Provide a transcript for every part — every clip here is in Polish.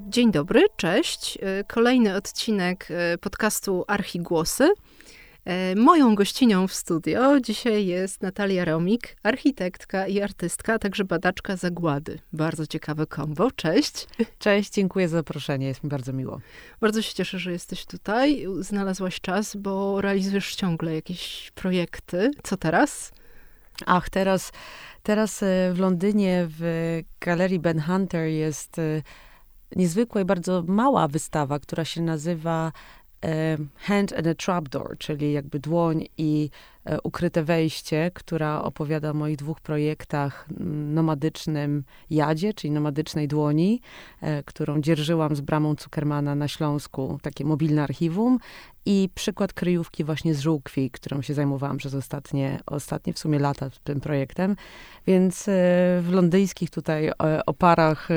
Dzień dobry, cześć. Kolejny odcinek podcastu Archigłosy. Moją gościnią w studio dzisiaj jest Natalia Romik, architektka i artystka, a także badaczka zagłady. Bardzo ciekawe kombo. Cześć. Cześć, dziękuję za zaproszenie, jest mi bardzo miło. Bardzo się cieszę, że jesteś tutaj. Znalazłaś czas, bo realizujesz ciągle jakieś projekty. Co teraz? Ach, teraz, teraz e, w Londynie w galerii Ben Hunter jest e, niezwykła i bardzo mała wystawa, która się nazywa Hand and a Trapdoor, czyli jakby dłoń i ukryte wejście, która opowiada o moich dwóch projektach nomadycznym jadzie, czyli nomadycznej dłoni, którą dzierżyłam z bramą Zuckermana na Śląsku, takie mobilne archiwum i przykład kryjówki właśnie z żółkwi, którą się zajmowałam przez ostatnie, ostatnie w sumie lata tym projektem. Więc e, w londyńskich tutaj e, oparach e,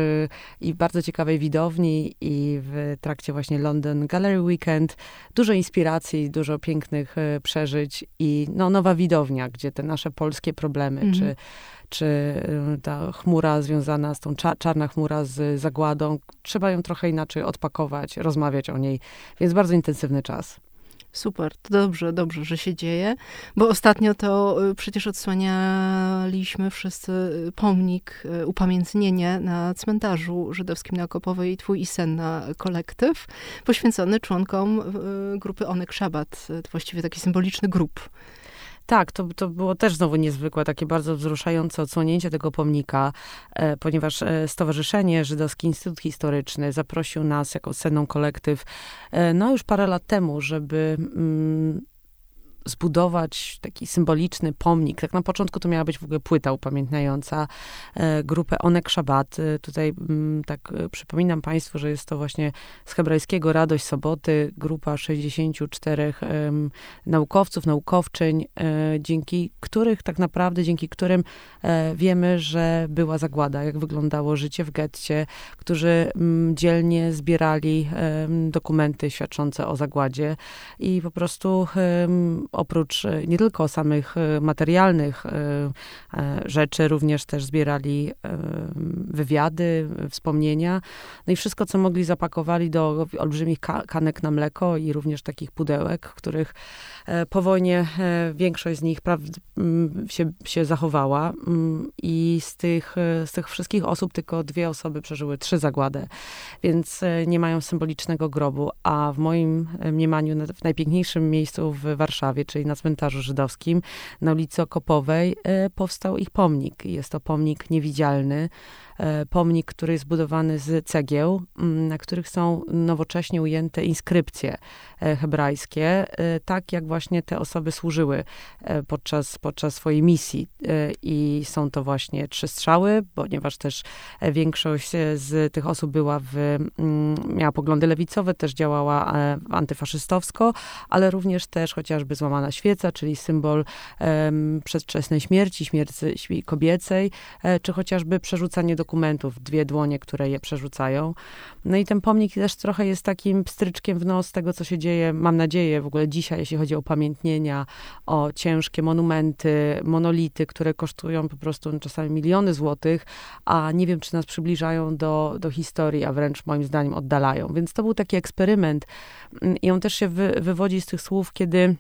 i bardzo ciekawej widowni i w trakcie właśnie London Gallery Weekend dużo inspiracji, dużo pięknych przeżyć i no, nowa widownia, gdzie te nasze polskie problemy, mhm. czy czy ta chmura związana z tą czarna chmura z zagładą, trzeba ją trochę inaczej odpakować, rozmawiać o niej, więc bardzo intensywny czas. Super, to dobrze, dobrze, że się dzieje, bo ostatnio to y, przecież odsłanialiśmy wszyscy y, pomnik, y, upamiętnienie na cmentarzu żydowskim na Okopowej Twój i Senna kolektyw, poświęcony członkom grupy Onek Szabat, to właściwie taki symboliczny grup. Tak, to, to było też znowu niezwykłe, takie bardzo wzruszające odsłonięcie tego pomnika, e, ponieważ e, Stowarzyszenie Żydowski Instytut Historyczny zaprosił nas jako senną kolektyw, e, no już parę lat temu, żeby mm, zbudować taki symboliczny pomnik. Tak na początku to miała być w ogóle płyta upamiętniająca e, grupę Onek Szabat. E, tutaj mm, tak e, przypominam Państwu, że jest to właśnie z hebrajskiego Radość Soboty, grupa 64 naukowców, naukowczyń, dzięki których tak naprawdę, dzięki którym wiemy, że była zagłada, jak wyglądało życie w getcie, którzy mm, dzielnie zbierali dokumenty świadczące o zagładzie i po prostu oprócz e, nie tylko samych e, materialnych e, rzeczy, również też zbierali wywiady, wspomnienia. No i wszystko, co mogli, zapakowali do olbrzymich kanek na mleko i również takich pudełek, których po wojnie większość z nich się, się zachowała. I z tych, z tych wszystkich osób tylko dwie osoby przeżyły trzy zagładę, więc nie mają symbolicznego grobu. A w moim mniemaniu, w najpiękniejszym miejscu w Warszawie, czyli na cmentarzu żydowskim, na ulicy Okopowej, e, powstał ich pomnik. Jest to pomnik niewidzialny, pomnik, który jest budowany z cegieł, mm, na których są nowocześnie ujęte inskrypcje e, hebrajskie, e, tak jak właśnie te osoby służyły podczas, podczas swojej misji. I są to właśnie trzy strzały, ponieważ też większość z tych osób była w, mm, miała poglądy lewicowe, też działała antyfaszystowsko, ale również też chociażby złamana świeca, czyli symbol przedwczesnej śmierci, śmierci kobiecej, czy chociażby przerzucanie do dokumentów, dwie dłonie, które je przerzucają. No i ten pomnik też trochę jest takim pstryczkiem w nos tego, co się dzieje, mam nadzieję, w ogóle dzisiaj, jeśli chodzi o upamiętnienia, o ciężkie monumenty, monolity, które kosztują po prostu czasami miliony złotych, a nie wiem, czy nas przybliżają do, do historii, a wręcz moim zdaniem oddalają. Więc to był taki eksperyment i on też się wy, wywodzi z tych słów, kiedy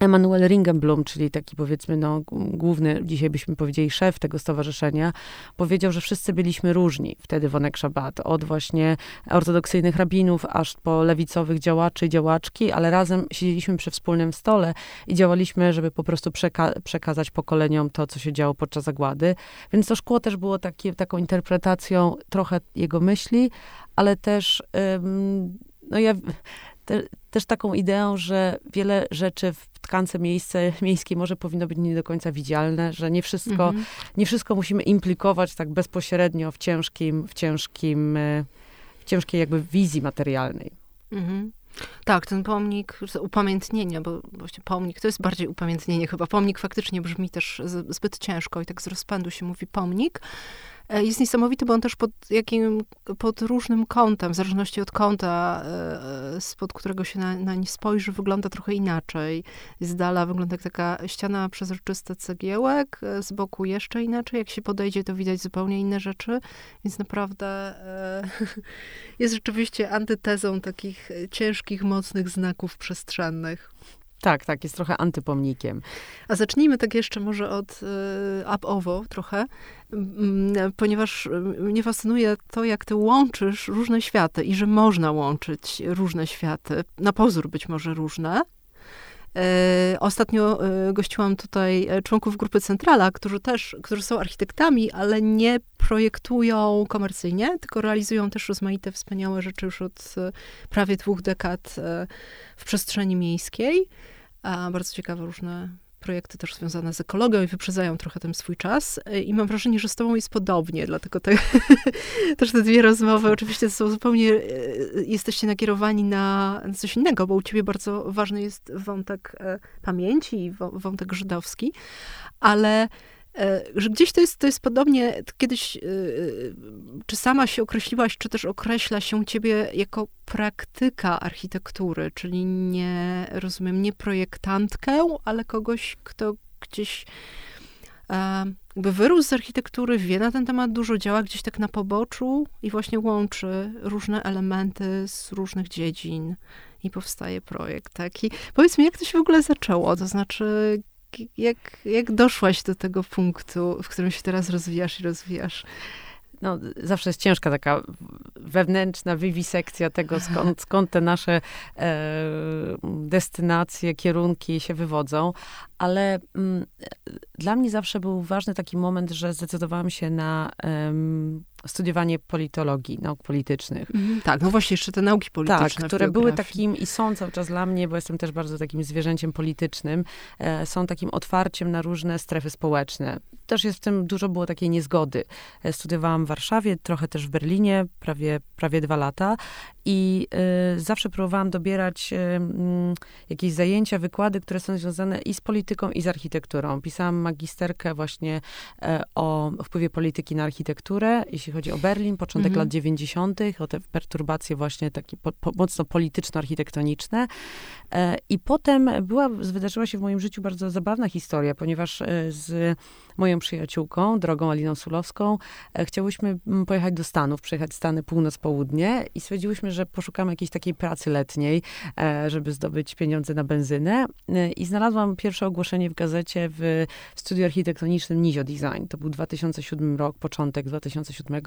Emanuel Ringenblum, czyli taki powiedzmy no, główny, dzisiaj byśmy powiedzieli szef tego stowarzyszenia, powiedział, że wszyscy byliśmy różni wtedy w Onek Szabat. Od właśnie ortodoksyjnych rabinów, aż po lewicowych działaczy działaczki, ale razem siedzieliśmy przy wspólnym stole i działaliśmy, żeby po prostu przeka przekazać pokoleniom to, co się działo podczas zagłady. Więc to szkło też było taką interpretacją trochę jego myśli, ale też ym, no ja te, też taką ideą, że wiele rzeczy w tkance miejsce, miejskiej może powinno być nie do końca widzialne, że nie wszystko, mhm. nie wszystko musimy implikować tak bezpośrednio w ciężkim, w ciężkim, e, w ciężkiej jakby wizji materialnej. Mhm. Tak, ten pomnik, upamiętnienie, bo właśnie pomnik to jest bardziej upamiętnienie chyba. Pomnik faktycznie brzmi też zbyt ciężko i tak z rozpędu się mówi pomnik. E, jest niesamowity, bo on też pod, jakim, pod różnym kątem, w zależności od kąta, e, spod którego się na, na nie spojrzy, wygląda trochę inaczej. Z dala wygląda jak taka ściana przezroczysta cegiełek, e, z boku jeszcze inaczej. Jak się podejdzie, to widać zupełnie inne rzeczy, więc naprawdę jest rzeczywiście antytezą takich ciężkich, mocnych znaków przestrzennych. Tak, tak, jest trochę antypomnikiem. A zacznijmy tak jeszcze może od y, up-owo trochę, ponieważ mnie fascynuje to, jak ty łączysz różne światy i że można łączyć różne światy, na pozór być może różne, E, ostatnio e, gościłam tutaj e, członków grupy Centrala, którzy też, którzy są architektami, ale nie projektują komercyjnie, tylko realizują też rozmaite wspaniałe rzeczy już od prawie dwóch dekad w przestrzeni miejskiej. Bardzo ciekawe różne projekty też związane z ekologią i wyprzedzają trochę ten swój czas. I mam wrażenie, że z tobą jest podobnie, dlatego te, też te dwie rozmowy oczywiście są zupełnie, e, jesteście nakierowani na coś innego, bo u ciebie bardzo ważny jest wątek e, pamięci i wątek żydowski, ale E, że gdzieś to jest, to jest podobnie, kiedyś, e, czy sama się określiłaś, czy też określa się ciebie jako praktyka architektury, czyli nie, rozumiem, nie projektantkę, ale kogoś, kto gdzieś e, jakby wyrósł z architektury, wie na ten temat dużo, działa gdzieś tak na poboczu i właśnie łączy różne elementy z różnych dziedzin i powstaje projekt taki. Powiedz mi, jak to się w ogóle zaczęło? To znaczy, jak, jak doszłaś do tego punktu, w którym się teraz rozwijasz i rozwijasz? no, zawsze jest ciężka taka wewnętrzna wiwisekcja tego, skąd, skąd te nasze e, destynacje, kierunki się wywodzą, ale mm, dla mnie zawsze był ważny taki moment, że zdecydowałam się na studiowanie politologii, nauk politycznych. Mm, tak, no właśnie jeszcze te nauki polityczne. Tak, które były takim i są cały czas dla mnie, bo jestem też bardzo takim zwierzęciem politycznym, e, są takim otwarciem na różne strefy społeczne. Też jest w tym dużo było takiej niezgody. E, studiowałam w Warszawie, trochę też w Berlinie, prawie, prawie dwa lata i y, zawsze próbowałam dobierać jakieś zajęcia, wykłady, które są związane i z polityką, i z architekturą. Pisałam magisterkę właśnie e, o wpływie polityki na architekturę, jeśli chodzi o Berlin, początek mhm. lat 90., o te perturbacje właśnie takie po, po, mocno polityczno-architektoniczne. E, I potem była, wydarzyła się w moim życiu bardzo zabawna historia, ponieważ e, z moją przyjaciółką, drogą Aliną Sulowską, chciałyśmy pojechać do Stanów, przejechać Stany północ-południe i stwierdziłyśmy, że poszukamy jakiejś takiej pracy letniej, żeby zdobyć pieniądze na benzynę. I znalazłam pierwsze ogłoszenie w gazecie w studiu architektonicznym Nizio Design. To był 2007 rok, początek 2007.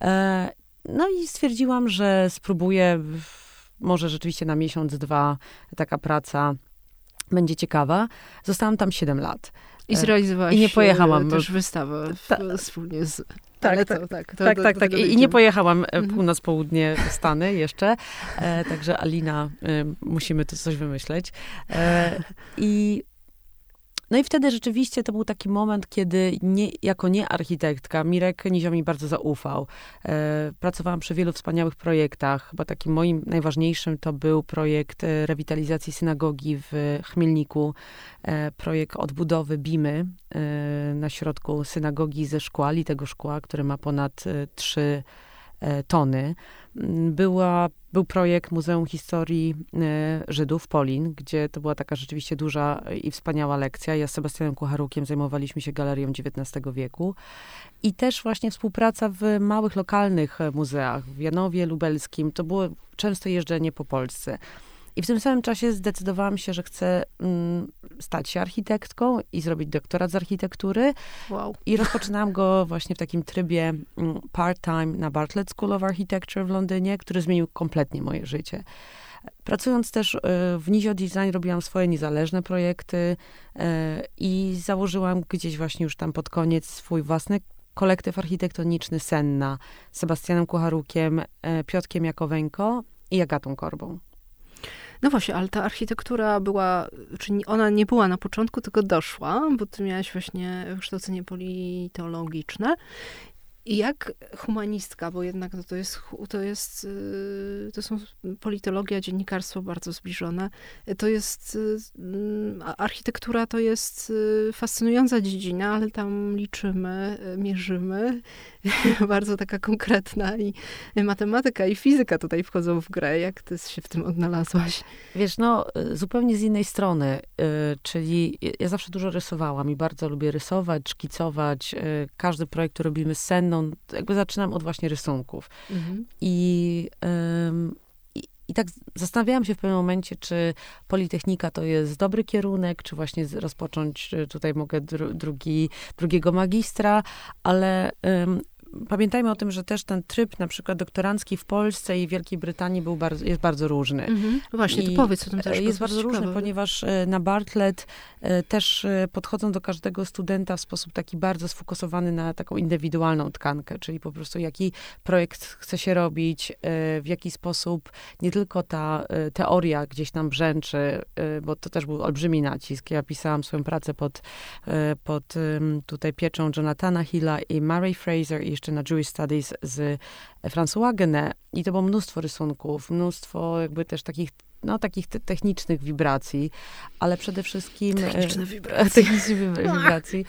E, no i stwierdziłam, że spróbuję, może rzeczywiście na miesiąc, dwa taka praca będzie ciekawa. Zostałam tam 7 lat. I zrealizowałaś I nie pojechałam. też wystawę w, wspólnie z tak, tak, tak, to, tak, tak, tak. I, nie pojechałam mhm. północ-południe Stany jeszcze, e, także Alina, e, musimy tu coś wymyśleć. E, I no i wtedy rzeczywiście to był taki moment, kiedy nie, jako nie architektka Mirek Nizio mi bardzo zaufał. E, pracowałam przy wielu wspaniałych projektach. Chyba takim moim najważniejszym to był projekt e, rewitalizacji synagogi w Chmielniku. E, projekt odbudowy Bimy na środku synagogi ze szkła, tego szkła, które ma ponad e, trzy tony. Była, był projekt Muzeum Historii e, Żydów Polin, gdzie to była taka rzeczywiście duża i wspaniała lekcja. Ja z Sebastianem Kucharukiem zajmowaliśmy się galerią XIX wieku. I też właśnie współpraca w małych, lokalnych muzeach, w Janowie Lubelskim. To było często jeżdżenie po Polsce. I w tym samym czasie zdecydowałam się, że chcę mm, stać się architektką i zrobić doktorat z architektury. Wow. I rozpoczynałam go właśnie w takim trybie mm, part-time na Bartlett School of Architecture w Londynie, który zmienił kompletnie moje życie. Pracując też y, w Nizio Design robiłam swoje niezależne projekty y, i założyłam gdzieś właśnie już tam pod koniec swój własny kolektyw architektoniczny Senna z Sebastianem Kucharukiem, y, Piotkiem Jakowenko i Agatą Korbą. No właśnie, ale ta architektura była, czyli ona nie była na początku, tylko doszła, bo ty miałaś właśnie wykształcenie politologiczne. Jak humanistka, bo jednak to, to jest, to jest, y, to są politologia, dziennikarstwo bardzo zbliżone. To jest, y, mm, architektura to jest y, fascynująca dziedzina, ale tam liczymy, mierzymy. bardzo taka konkretna i matematyka i fizyka tutaj wchodzą w grę. Jak ty się w tym odnalazłaś? Wiesz, no zupełnie z innej strony, czyli ja zawsze dużo rysowałam i bardzo lubię rysować, szkicować. Każdy projekt, który robimy z sen, jakby zaczynam od właśnie rysunków. Mhm. I, i, I tak zastanawiałam się w pewnym momencie, czy Politechnika to jest dobry kierunek, czy właśnie rozpocząć, tutaj mogę dru, drugi, drugiego magistra, ale pamiętajmy o tym, że też ten tryb na przykład doktorancki w Polsce i Wielkiej Brytanii był bardzo, jest bardzo różny. Mhm. No właśnie, I to powiedz o tym też. Jest bardzo ciekawe. różny, ponieważ e, na Bartlett e, też e, podchodzą do każdego studenta w sposób taki bardzo sfokusowany na taką indywidualną tkankę, czyli po prostu jaki projekt chce się robić, w jaki sposób nie tylko ta teoria gdzieś tam brzęczy, bo to też był olbrzymi nacisk. Ja pisałam swoją pracę pod, pod tutaj pieczą Jonathana Hilla i Mary Fraser i jeszcze na Jewish Studies z François Genet i to było mnóstwo rysunków, mnóstwo jakby też takich no, takich te technicznych wibracji, ale przede wszystkim... E, techniczne wibracje. Techniczne wibracji.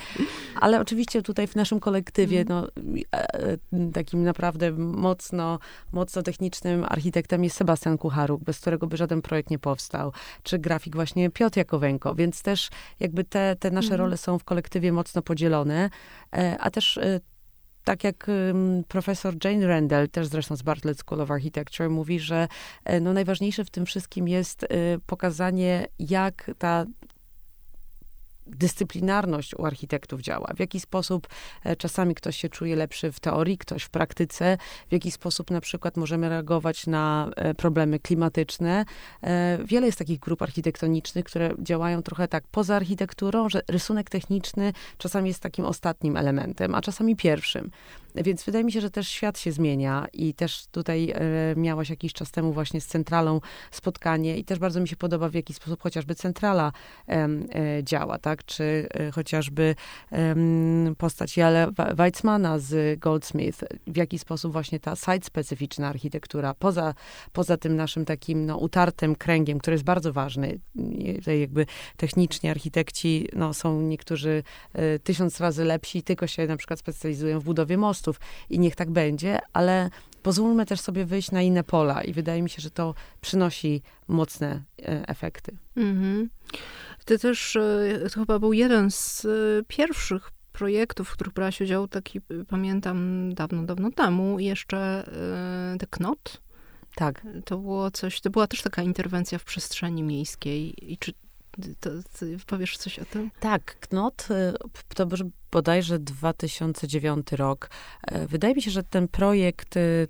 Ale oczywiście tutaj w naszym kolektywie, mm. no, e, e, takim naprawdę mocno, mocno technicznym architektem jest Sebastian Kucharuk, bez którego by żaden projekt nie powstał. Czy grafik właśnie Piotr Jakowenko, więc też jakby te, te nasze mm. role są w kolektywie mocno podzielone, a też tak jak profesor Jane Randall, też zresztą z Bartlett School of Architecture, mówi, że e, no, najważniejsze w tym wszystkim jest y, pokazanie, jak ta dyscyplinarność u architektów działa, w jaki sposób e, czasami ktoś się czuje lepszy w teorii, ktoś w praktyce, w jaki sposób na przykład możemy reagować na e, problemy klimatyczne. E, wiele jest takich grup architektonicznych, które działają trochę tak poza architekturą, że rysunek techniczny czasami jest takim ostatnim elementem, a czasami pierwszym. Więc wydaje mi się, że też świat się zmienia i też tutaj e, miałaś jakiś czas temu właśnie z centralą spotkanie i też bardzo mi się podoba, w jaki sposób chociażby centrala e, działa, tak? Czy e, chociażby postać Jale Weizmana z Goldsmith, w jaki sposób właśnie ta site-specyficzna architektura, poza, poza tym naszym takim no, utartym kręgiem, który jest bardzo ważny. Jakby technicznie architekci no, są niektórzy tysiąc razy lepsi, tylko się na przykład specjalizują w budowie mostu, i niech tak będzie, ale pozwólmy też sobie wyjść na inne pola i wydaje mi się, że to przynosi mocne e, efekty. Mhm. Ty też, e, to chyba był jeden z e, pierwszych projektów, w których brałaś udział, taki pamiętam dawno, dawno temu, jeszcze The Knot. Tak. To było coś, to była też taka interwencja w przestrzeni miejskiej. I czy to, to, powiesz coś o tym? Tak, Knot to bodajże 2009 rok. E, wydaje mi się, że ten projekt y,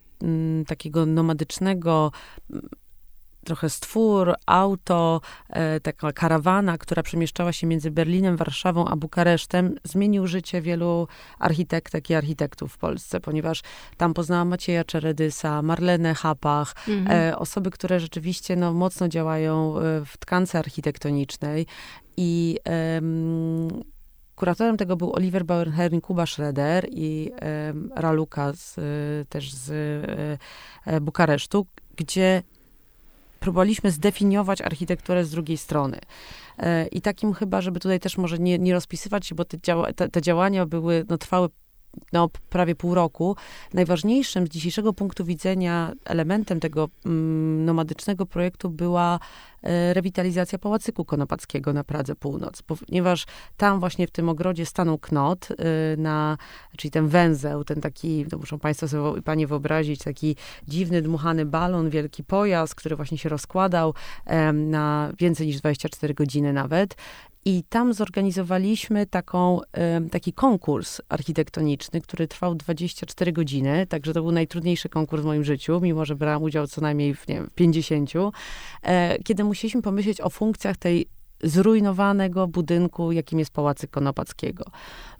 takiego nomadycznego trochę stwór, auto, e, taka karawana, która przemieszczała się między Berlinem, Warszawą a Bukaresztem, zmienił życie wielu architektek i architektów w Polsce, ponieważ tam poznałam Macieja Czeredysa, Marlenę Hapach, mhm. e, osoby, które rzeczywiście no, mocno działają w tkance architektonicznej i Kuratorem tego był Oliver Bauernherring, Kuba Schroeder i Raluka z, też z Bukaresztu, gdzie próbowaliśmy zdefiniować architekturę z drugiej strony. E, I takim chyba, żeby tutaj też może nie, nie rozpisywać się, bo te, działa, te, te działania były, no, trwały no, prawie pół roku. Najważniejszym z dzisiejszego punktu widzenia elementem tego mm, nomadycznego projektu była e, rewitalizacja Pałacyku Konopackiego na Pradze Północ, ponieważ tam właśnie w tym ogrodzie stanął knot, e, na, czyli ten węzeł, ten taki, muszą państwo sobie, panie wyobrazić, taki dziwny, dmuchany balon, wielki pojazd, który właśnie się rozkładał na więcej niż 24 godziny nawet i tam zorganizowaliśmy taką, taki konkurs architektoniczny, który trwał 24 godziny, także to był najtrudniejszy konkurs w moim życiu, mimo że brałam udział co najmniej w nie wiem, 50, e, kiedy musieliśmy pomyśleć o funkcjach tej zrujnowanego budynku, jakim jest Pałacyk Konopackiego.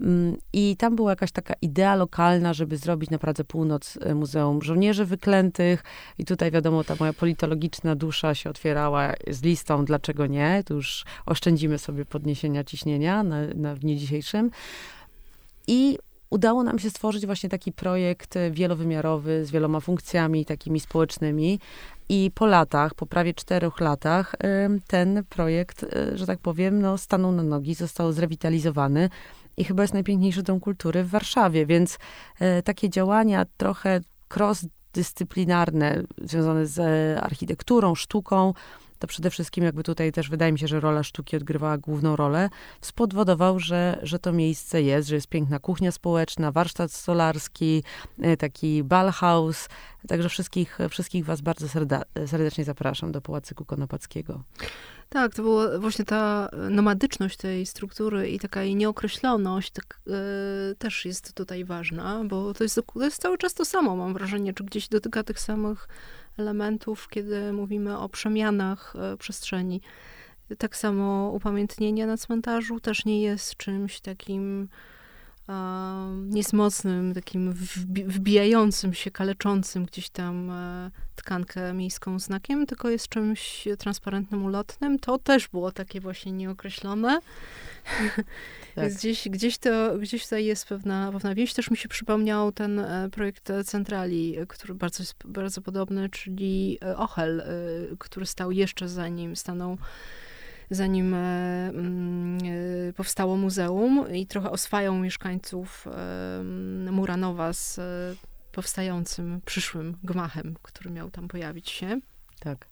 Mm, I tam była jakaś taka idea lokalna, żeby zrobić na Pradze Północ e, Muzeum Żołnierzy Wyklętych. I tutaj wiadomo, ta moja politologiczna dusza się otwierała z listą, dlaczego nie. Tu już oszczędzimy sobie podniesienia ciśnienia na, na dniu dzisiejszym. I udało nam się stworzyć właśnie taki projekt wielowymiarowy z wieloma funkcjami takimi społecznymi. I po latach, po prawie czterech latach, ten projekt, że tak powiem, no, stanął na nogi, został zrewitalizowany i chyba jest najpiękniejszy dom kultury w Warszawie, więc takie działania trochę cross-dyscyplinarne, związane z architekturą, sztuką, to przede wszystkim jakby tutaj też wydaje mi się, że rola sztuki odgrywała główną rolę, spowodował, że, że to miejsce jest, że jest piękna kuchnia społeczna, warsztat stolarski, e, taki ballhouse. Także wszystkich, wszystkich was bardzo serdecznie zapraszam do Pałacyku Konopackiego. Tak, to była właśnie ta nomadyczność tej struktury i taka jej nieokreśloność tak, yy, też jest tutaj ważna, bo to jest, to jest cały czas to samo, mam wrażenie, czy gdzieś dotyka tych samych elementów, kiedy mówimy o przemianach e, przestrzeni. Tak samo upamiętnienie na cmentarzu też nie jest czymś takim niesmocnym, takim wbijającym się, kaleczącym gdzieś tam e, tkankę miejską znakiem, tylko jest czymś transparentnym, ulotnym. To też było takie właśnie nieokreślone. Tak. Gdzieś, gdzieś, to, gdzieś tutaj jest pewna, pewna wieść. Też mi się przypomniał ten e, projekt Centrali, który bardzo jest bardzo podobny, czyli e, Ochel, który stał jeszcze zanim stanął zanim e, mm, e, powstało muzeum i trochę oswają mieszkańców e, Muranowa z powstającym przyszłym gmachem, który miał tam pojawić się. Tak.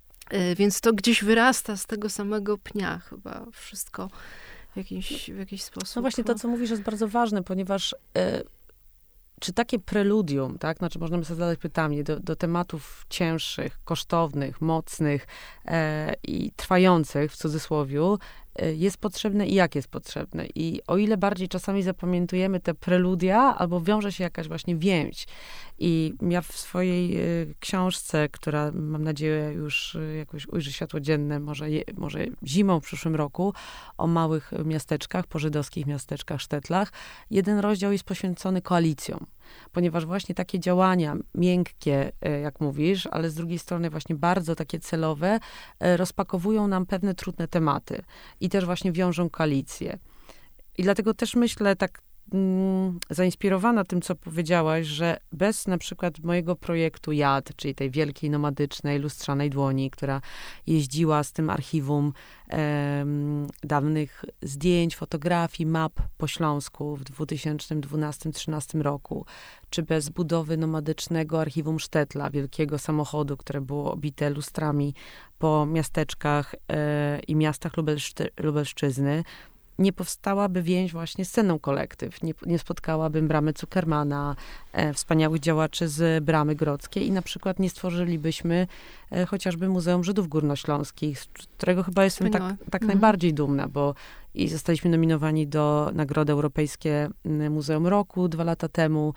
Więc to gdzieś wyrasta z tego samego pnia chyba wszystko w jakiś, w jakiś sposób. No właśnie to, co mówisz, jest bardzo ważne, ponieważ czy takie preludium, tak, znaczy można by sobie zadać pytanie do, do tematów cięższych, kosztownych, mocnych e, i trwających w cudzysłowie, jest potrzebne i jak jest potrzebne. I o ile bardziej czasami zapamiętujemy te preludia, albo wiąże się jakaś właśnie więź. I ja w swojej y, książce, która mam nadzieję już y, jakoś ujrzy światło dzienne, może, może zimą w przyszłym roku, o małych miasteczkach, pożydowskich miasteczkach, sztetlach, jeden rozdział jest poświęcony koalicjom ponieważ właśnie takie działania miękkie, y, jak mówisz, ale z drugiej strony właśnie bardzo takie celowe, rozpakowują nam pewne trudne tematy i też właśnie wiążą koalicje. I dlatego też myślę, tak mm, zainspirowana tym, co powiedziałaś, że bez na przykład mojego projektu JAD, czyli tej wielkiej nomadycznej lustrzanej dłoni, która jeździła z tym archiwum dawnych zdjęć, fotografii, map po Śląsku w 2012-2013 roku, czy bez budowy nomadycznego archiwum Sztetla, wielkiego samochodu, które było obite lustrami po miasteczkach e, i miastach Lubelszczy, Lubelszczyzny, nie powstałaby więź właśnie z sceną kolektyw. Nie, nie spotkałabym Bramy Zuckermana, e, wspaniałych działaczy z Bramy Grodzkiej i na przykład nie stworzylibyśmy e, chociażby Muzeum Żydów Górnośląskich, z którego chyba jestem tak, tak mhm. najbardziej dumna, bo i zostaliśmy nominowani do Nagrody Europejskie Muzeum Roku dwa lata temu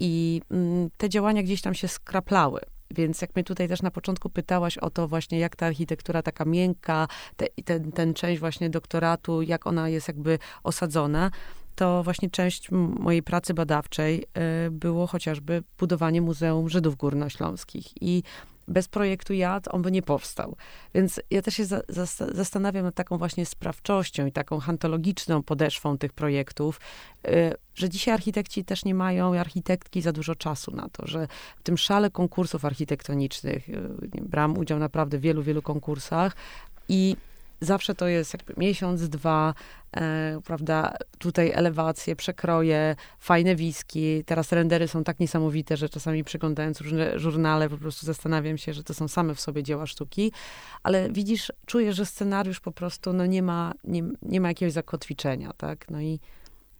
i m, te działania gdzieś tam się skraplały. Więc jak mnie tutaj też na początku pytałaś o to właśnie, jak ta architektura taka miękka, te, ten, ten część właśnie doktoratu, jak ona jest jakby osadzona, to właśnie część mojej pracy badawczej y, było chociażby budowanie Muzeum Żydów Górnośląskich. I bez projektu JAD on by nie powstał. Więc ja też się za, za, zastanawiam nad taką właśnie sprawczością i taką hantologiczną podeszwą tych projektów, y, że dzisiaj architekci też nie mają, architektki za dużo czasu na to, że w tym szale konkursów architektonicznych, y, brałam udział naprawdę w wielu, wielu konkursach i zawsze to jest jakby miesiąc, dwa, e, prawda, tutaj elewacje, przekroje, fajne wiski. Teraz rendery są tak niesamowite, że czasami przeglądając różne żurnale po prostu zastanawiam się, że to są same w sobie dzieła sztuki, ale widzisz, czujesz, że scenariusz po prostu no nie ma, nie, nie ma jakiegoś zakotwiczenia, tak, no i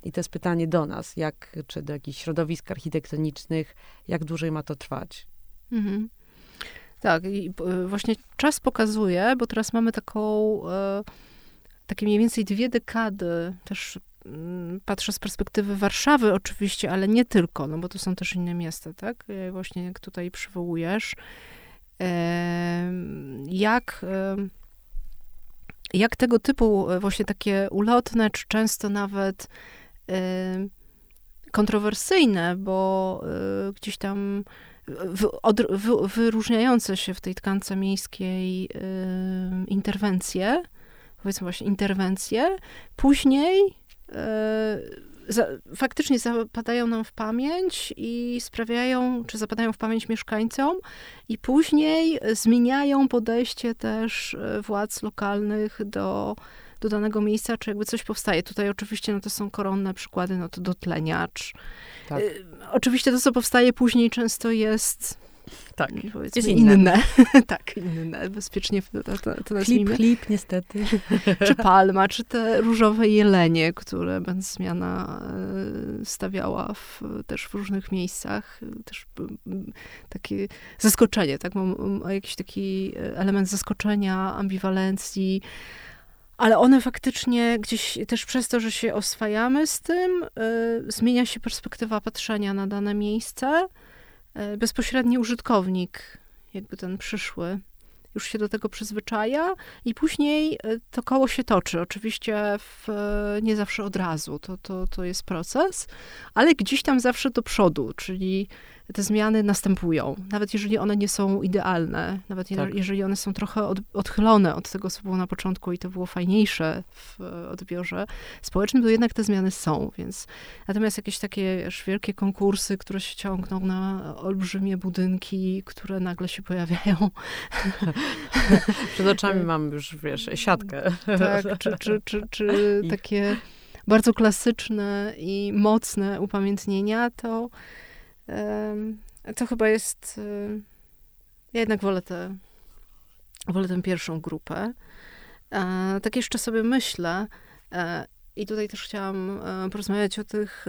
i to jest pytanie do nas, jak, czy do jakichś środowisk architektonicznych, jak dłużej ma to trwać. Mhm. Tak, i e, właśnie czas pokazuje, bo teraz mamy taką, e, takie mniej więcej dwie dekady, też mm, patrzę z perspektywy Warszawy oczywiście, ale nie tylko, no bo to są też inne miasta, tak? E, właśnie jak tutaj przywołujesz. Jak, jak tego typu właśnie takie ulotne, czy często nawet kontrowersyjne, bo gdzieś tam wyróżniające się w tej tkance miejskiej y, interwencje, powiedzmy właśnie interwencje, później y, za, faktycznie zapadają nam w pamięć i sprawiają, czy zapadają w pamięć mieszkańcom i później zmieniają podejście też e, władz lokalnych do, do danego miejsca, czy jakby coś powstaje. Tutaj oczywiście no to są koronne przykłady, no to dotleniacz. Tak. Y, oczywiście to, co powstaje później często jest tak, jest inne. inne. tak, inne, bezpiecznie to, to, to. Klip, klip, niestety. czy palma, czy te różowe jelenie, które zmiana e, stawiała w, też w różnych miejscach. Też takie zaskoczenie, tak? Mam jakiś taki element zaskoczenia, ambiwalencji, ale one faktycznie gdzieś też przez to, że się oswajamy z tym, y, zmienia się perspektywa patrzenia na dane miejsce. Y, bezpośredni użytkownik, jakby ten przyszły, już się do tego przyzwyczaja i później to koło się toczy. Oczywiście w, nie zawsze od razu, to, to, to jest proces, ale gdzieś tam zawsze do przodu, czyli te zmiany następują, nawet jeżeli one nie są idealne, nawet tak. jeżeli one są trochę od, odchylone od tego, co było na początku i to było fajniejsze w odbiorze społecznym, to jednak te zmiany są, więc natomiast jakieś takie wiesz, wielkie konkursy, które się ciągną na olbrzymie budynki, które nagle się pojawiają. Przed oczami mam już, wiesz, siatkę. Tak, czy, czy, czy, czy takie bardzo klasyczne i mocne upamiętnienia, to to chyba jest. Ja jednak wolę tę, wolę tę pierwszą grupę. E, tak jeszcze sobie myślę, e, i tutaj też chciałam e, porozmawiać o tych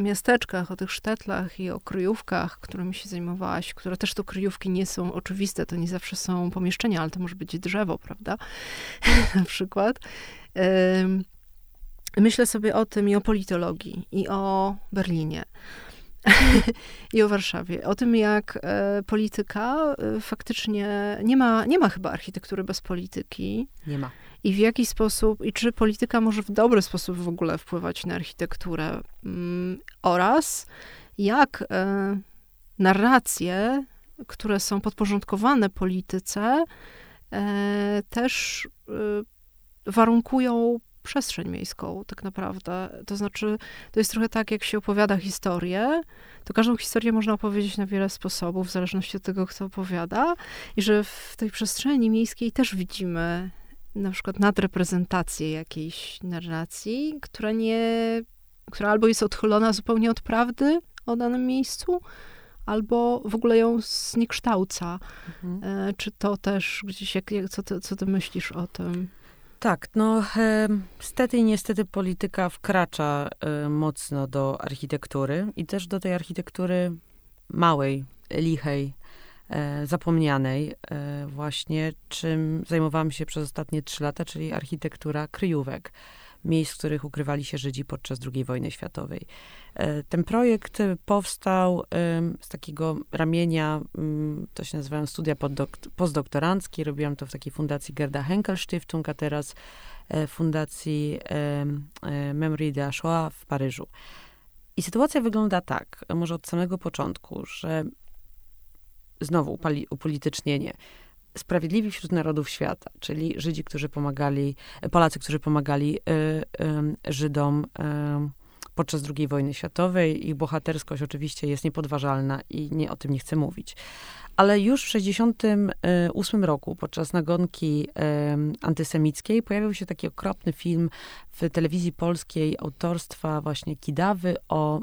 miasteczkach, o tych sztetlach i o kryjówkach, którymi się zajmowałaś, które też to kryjówki nie są oczywiste, to nie zawsze są pomieszczenia, ale to może być drzewo, prawda? Na przykład. Myślę sobie o tym i o politologii, i o Berlinie. I o Warszawie. O tym, jak e, polityka e, faktycznie nie ma, nie ma chyba architektury bez polityki. Nie ma. I w jaki sposób, i czy polityka może w dobry sposób w ogóle wpływać na architekturę. Mm, oraz jak e, narracje, które są podporządkowane polityce, też warunkują przestrzeń miejską, tak naprawdę. To znaczy, to jest trochę tak, jak się opowiada historię, to każdą historię można opowiedzieć na wiele sposobów, w zależności od tego, kto opowiada, i że w tej przestrzeni miejskiej też widzimy na przykład nadreprezentację jakiejś narracji, która nie, która albo jest odchylona zupełnie od prawdy o danym miejscu, albo w ogóle ją zniekształca. Mhm. E, czy to też gdzieś, jak, jak, co, ty, co ty myślisz o tym? Tak, no niestety i niestety polityka wkracza e, mocno do architektury i też do tej architektury małej, lichej, e, zapomnianej e, właśnie, czym zajmowałam się przez ostatnie trzy lata, czyli architektura kryjówek miejsc, w których ukrywali się Żydzi podczas II wojny światowej. E, ten projekt powstał z takiego ramienia, mm, to się nazywają studia postdoktoranckie. Robiłam to w takiej fundacji Gerda Henkel Stiftung, a teraz e, fundacji e, Memory de Shoah w Paryżu. I sytuacja wygląda tak, może od samego początku, że znowu upolitycznienie sprawiedliwi wśród narodów świata, czyli Żydzi, którzy pomagali, Polacy, którzy pomagali y, y, Żydom y, podczas II wojny światowej. Ich bohaterskość oczywiście jest niepodważalna i nie o tym nie chcę mówić. Ale już w 1968 roku, podczas nagonki antysemickiej, pojawił się taki okropny film w telewizji polskiej autorstwa właśnie Kidawy o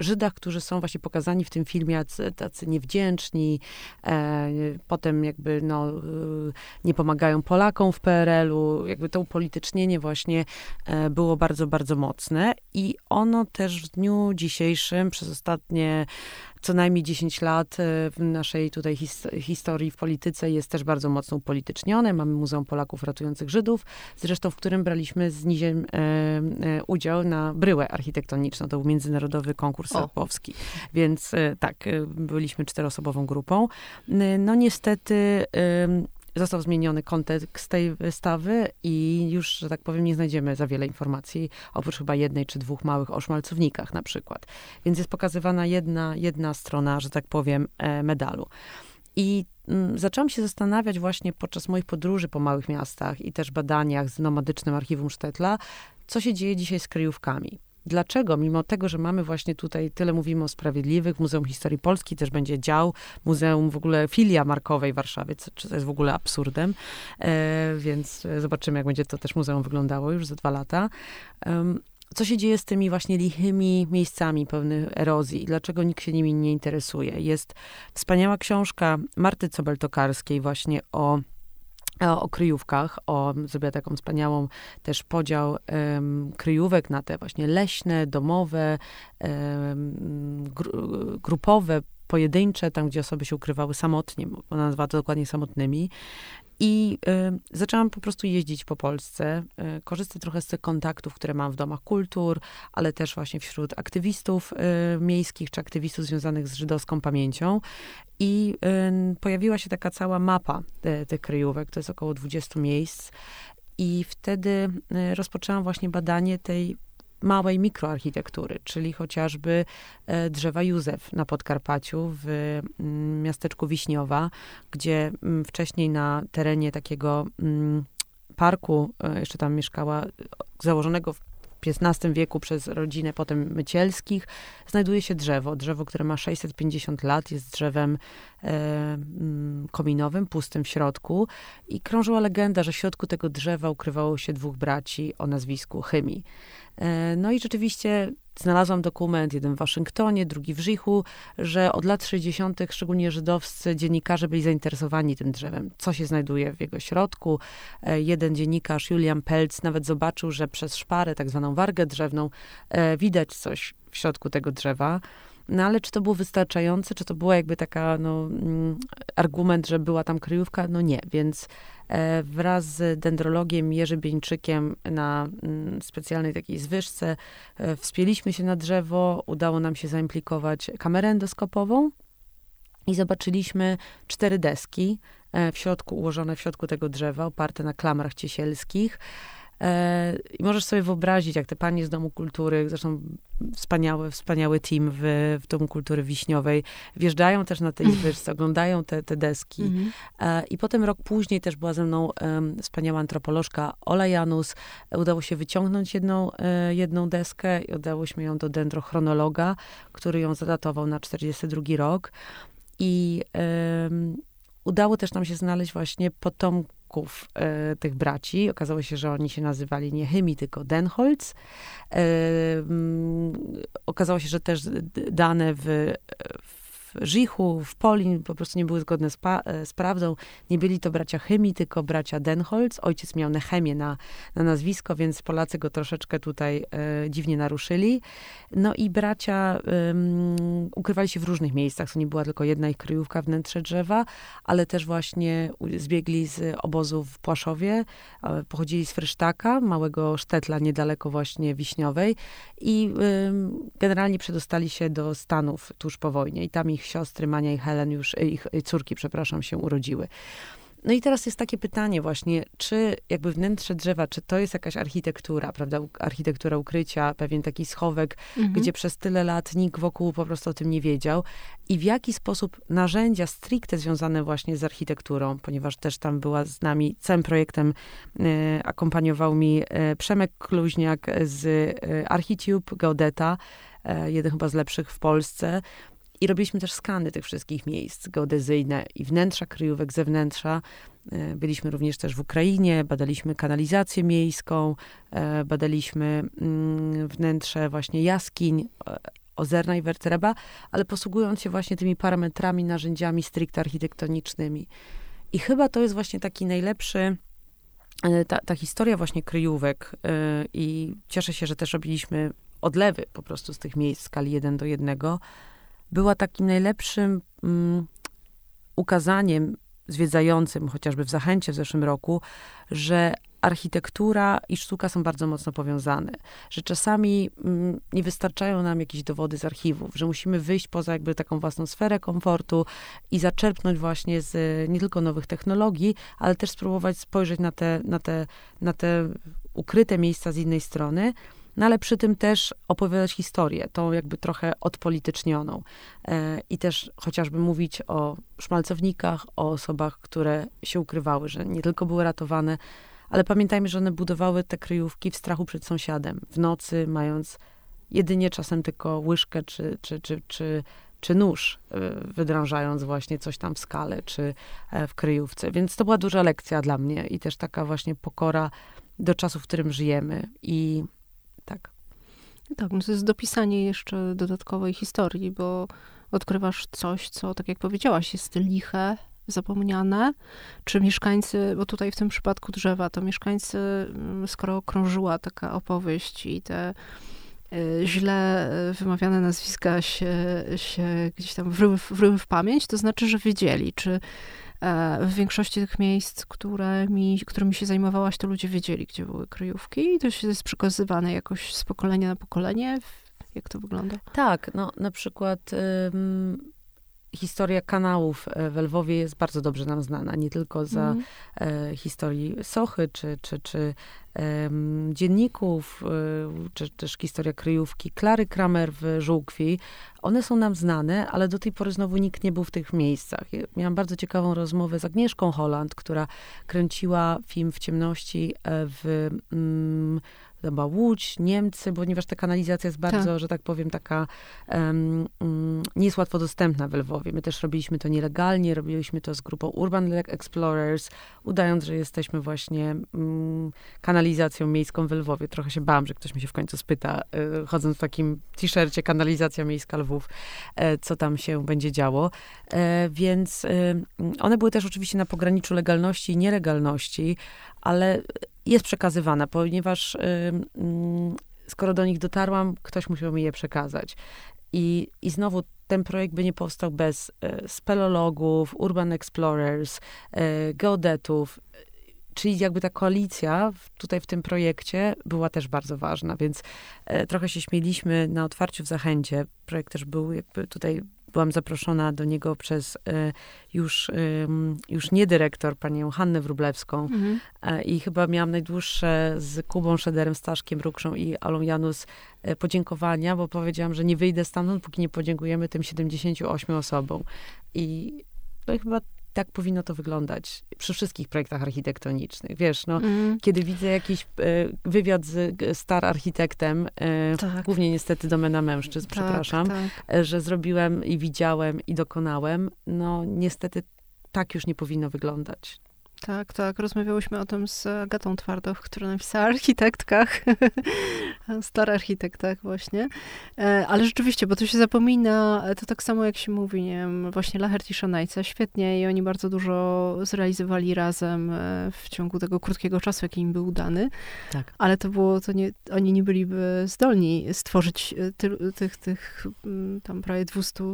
Żydach, którzy są właśnie pokazani w tym filmie tacy niewdzięczni, e, potem jakby no, e, nie pomagają Polakom w PRL-u, jakby to upolitycznienie właśnie e, było bardzo, bardzo mocne. I ono też w dniu dzisiejszym przez ostatnie co najmniej 10 lat e, w naszej tutaj his historii w polityce jest też bardzo mocno upolitycznione. Mamy Muzeum Polaków Ratujących Żydów, zresztą w którym braliśmy z Niziem e, e, udział na bryłę architektoniczną. To był międzynarodowy konkurs Serpowski. Więc e, tak, e, byliśmy czteroosobową grupą. No niestety został zmieniony kontekst tej wystawy i już, że tak powiem, nie znajdziemy za wiele informacji, oprócz chyba jednej czy dwóch małych o szmalcownikach na przykład. Więc jest pokazywana jedna, jedna strona, że tak powiem, e, medalu. I mm, zaczęłam się zastanawiać właśnie podczas moich podróży po małych miastach i też badaniach z nomadycznym archiwum Sztetla, co się dzieje dzisiaj z kryjówkami. Dlaczego, mimo tego, że mamy właśnie tutaj, tyle mówimy o Sprawiedliwych, Muzeum Historii Polski też będzie dział, Muzeum w ogóle filia markowej w Warszawie, co, co jest w ogóle absurdem, e, więc zobaczymy, jak będzie to też muzeum wyglądało już za dwa lata. co się dzieje z tymi właśnie lichymi miejscami pełnych erozji? Dlaczego nikt się nimi nie interesuje? Jest wspaniała książka Marty Cobel-Tokarskiej właśnie o o kryjówkach, o, zrobiła taką wspaniałą też podział um, kryjówek na te właśnie leśne, domowe, um, gru, grupowe, pojedyncze, tam gdzie osoby się ukrywały samotnie, ona nazywa to dokładnie samotnymi. I y, zaczęłam po prostu jeździć po Polsce, y, trochę z tych kontaktów, które mam w domach kultur, ale też właśnie wśród aktywistów y, miejskich czy aktywistów związanych z żydowską pamięcią. I pojawiła się taka cała mapa te, tych kryjówek, to jest około 20 miejsc. I wtedy rozpoczęłam właśnie badanie tej małej mikroarchitektury, czyli chociażby e, drzewa Józef na Podkarpaciu, w mm, miasteczku Wiśniowa, gdzie mm, wcześniej na terenie takiego mm, parku, e, jeszcze tam mieszkała, założonego w XV wieku przez rodzinę potem Mycielskich, znajduje się drzewo. Drzewo, które ma 650 lat, jest drzewem e, kominowym, pustym w środku. I krążyła legenda, że w środku tego drzewa ukrywało się dwóch braci o nazwisku Chymi. E, no i rzeczywiście znalazłam dokument, jeden w Waszyngtonie, drugi w Rzichu, że od lat 60., szczególnie żydowscy dziennikarze byli zainteresowani tym drzewem, co się znajduje w jego środku. E, jeden dziennikarz, Julian Pelc, nawet zobaczył, że przez szparę, tak zwaną wargę drzewną, e, widać coś w środku tego drzewa. No ale czy to było wystarczające, czy to była jakby taka, no, mm, argument, że była tam kryjówka? No nie, więc wraz z dendrologiem Jerzy Bieńczykiem na mm, specjalnej takiej zwyżce e, wspięliśmy się na drzewo, udało nam się zaimplikować kamerę endoskopową i zobaczyliśmy cztery deski e, w środku, ułożone w środku tego drzewa, oparte na klamrach ciesielskich. E, I możesz sobie wyobrazić, jak te panie z Domu Kultury, zresztą wspaniały, wspaniały team w, w Domu Kultury Wiśniowej, wjeżdżają też na tej wyżce, oglądają te, te deski. Mm -hmm. I potem rok później też była ze mną um, wspaniała antropolożka Ola Janus. Udało się wyciągnąć jedną, e, jedną deskę i udałośmy ją do dendrochronologa, który ją zadatował na 42 rok. I um, udało też nam się znaleźć właśnie potomków e, tych braci. Okazało się, że oni się nazywali nie Hymi, tylko Denholz. E, okazało się, że też dane w, w Rzichu, w Polin po prostu nie były zgodne z, e, z, prawdą. Nie byli to bracia Chymi, tylko bracia Denholz. Ojciec miał Nehemię na, na nazwisko, więc Polacy go troszeczkę tutaj e, dziwnie naruszyli. No i bracia ukrywali się w różnych miejscach. To nie była tylko jedna ich kryjówka, wnętrze drzewa, ale też właśnie zbiegli z obozu w Płaszowie. Pochodzili z Frysztaka, małego sztetla niedaleko właśnie Wiśniowej i generalnie przedostali się do Stanów tuż po wojnie. I tam ich ich siostry, Mania i Helen już, e, ich córki, przepraszam, się urodziły. No i teraz jest takie pytanie właśnie, czy jakby wnętrze drzewa, czy to jest jakaś architektura, prawda, architektura ukrycia, pewien taki schowek, mhm. gdzie przez tyle lat nikt wokół po prostu o tym nie wiedział i w jaki sposób narzędzia stricte związane właśnie z architekturą, ponieważ też tam była z nami, całym projektem e, akompaniował mi e, Przemek Kluźniak z e, Architube Gaudeta, e, jeden chyba z lepszych w Polsce, i robiliśmy też skany tych wszystkich miejsc geodezyjne i wnętrza kryjówek, zewnętrza. E, byliśmy również też w Ukrainie, badaliśmy kanalizację miejską, e, badaliśmy mm, wnętrze właśnie jaskiń, e, Ozerna i Wertreba, ale posługując się właśnie tymi parametrami, narzędziami stricte architektonicznymi. I chyba to jest właśnie taki najlepszy, ta, ta historia właśnie kryjówek i cieszę się, że też robiliśmy odlewy po prostu z tych miejsc w skali 1 do 1, była takim najlepszym mm, ukazaniem zwiedzającym, chociażby w Zachęcie w zeszłym roku, że architektura i sztuka są bardzo mocno powiązane, że czasami mm, nie wystarczają nam jakieś dowody z archiwów, że musimy wyjść poza jakby taką własną sferę komfortu i zaczerpnąć właśnie z nie tylko nowych technologii, ale też spróbować spojrzeć na te, na te, na te ukryte miejsca z innej strony no ale przy tym też opowiadać historię, tą jakby trochę odpolitycznioną. E, I też chociażby mówić o szmalcownikach, o osobach, które się ukrywały, że nie tylko były ratowane, ale pamiętajmy, że one budowały te kryjówki w strachu przed sąsiadem, w nocy, mając jedynie czasem tylko łyżkę czy, czy, czy, czy, czy nóż, wydrążając właśnie coś tam w skale, czy w kryjówce. Więc to była duża lekcja dla mnie i też taka właśnie pokora do czasu, w którym żyjemy. I tak. Tak, no to jest dopisanie jeszcze dodatkowej historii, bo odkrywasz coś, co, tak jak powiedziałaś, jest liche, zapomniane, czy mieszkańcy, bo tutaj w tym przypadku drzewa, to mieszkańcy, mm, skoro krążyła taka opowieść i te y, źle y, wymawiane nazwiska się, się gdzieś tam wryły, wryły w pamięć, to znaczy, że wiedzieli, czy w większości tych miejsc, którymi, którymi się zajmowałaś, to ludzie wiedzieli, gdzie były kryjówki i to się jest przekazywane jakoś z pokolenia na pokolenie. Jak to wygląda? Tak, no na przykład historia kanałów e, w Lwowie jest bardzo dobrze nam znana, nie tylko za mm. e, historii Sochy, czy, czy, czy e, dzienników, e, czy też historia kryjówki Klary Kramer w Żółkwi. One są nam znane, ale do tej pory znowu nikt nie był w tych miejscach. Miałam bardzo ciekawą rozmowę z Agnieszką Holland, która kręciła film w ciemności e, w... Mm, chyba Łódź, Niemcy, ponieważ ta kanalizacja jest bardzo, tak. że tak powiem, taka um, um, nie jest łatwo dostępna w Lwowie. My też robiliśmy to nielegalnie, robiliśmy to z grupą Urban Explorers, udając, że jesteśmy właśnie um, kanalizacją miejską w Lwowie. Trochę się bałam, że ktoś mi się w końcu spyta, y, chodząc w takim t-shircie kanalizacja miejska Lwów, y, co tam się będzie działo. Y, więc one były też oczywiście na pograniczu legalności i nielegalności, ale jest przekazywana, ponieważ skoro do nich dotarłam, ktoś musiał mi je przekazać. I, i znowu ten projekt by nie powstał bez e, spelologów, urban explorers, e, geodetów, czyli jakby ta koalicja tutaj w tym projekcie była też bardzo ważna, więc e, trochę się śmieliśmy na otwarciu w Zachęcie. Projekt też był jakby tutaj byłam zaproszona do niego przez e, już, już nie dyrektor, panią Hannę Wrublewską mhm. E, i chyba miałam najdłuższe z Kubą Szederem, Staszkiem Rukszą i Alą Janus e, podziękowania, bo powiedziałam, że nie wyjdę stamtąd, póki nie podziękujemy tym 78 osobom. I no i chyba tak powinno to wyglądać przy wszystkich projektach architektonicznych. Wiesz, no, mm. kiedy widzę jakiś e, wywiad z star architektem, e, tak. głównie niestety domena mężczyzn, tak, przepraszam, tak. E, że zrobiłem i widziałem i dokonałem, no niestety tak już nie powinno wyglądać. Tak, tak. Rozmawiałyśmy o tym z Agatą Twardow, która napisała architektkach, star architektach właśnie. E, ale rzeczywiście, bo to się zapomina, to tak samo jak się mówi, nie wiem, właśnie Lachert i Szanajca, świetnie i oni bardzo dużo zrealizowali razem e, w ciągu tego krótkiego czasu, jaki im był dany. Tak. Ale to było, to nie, oni nie byliby zdolni stworzyć e, ty, tych, tych mm, tam prawie 200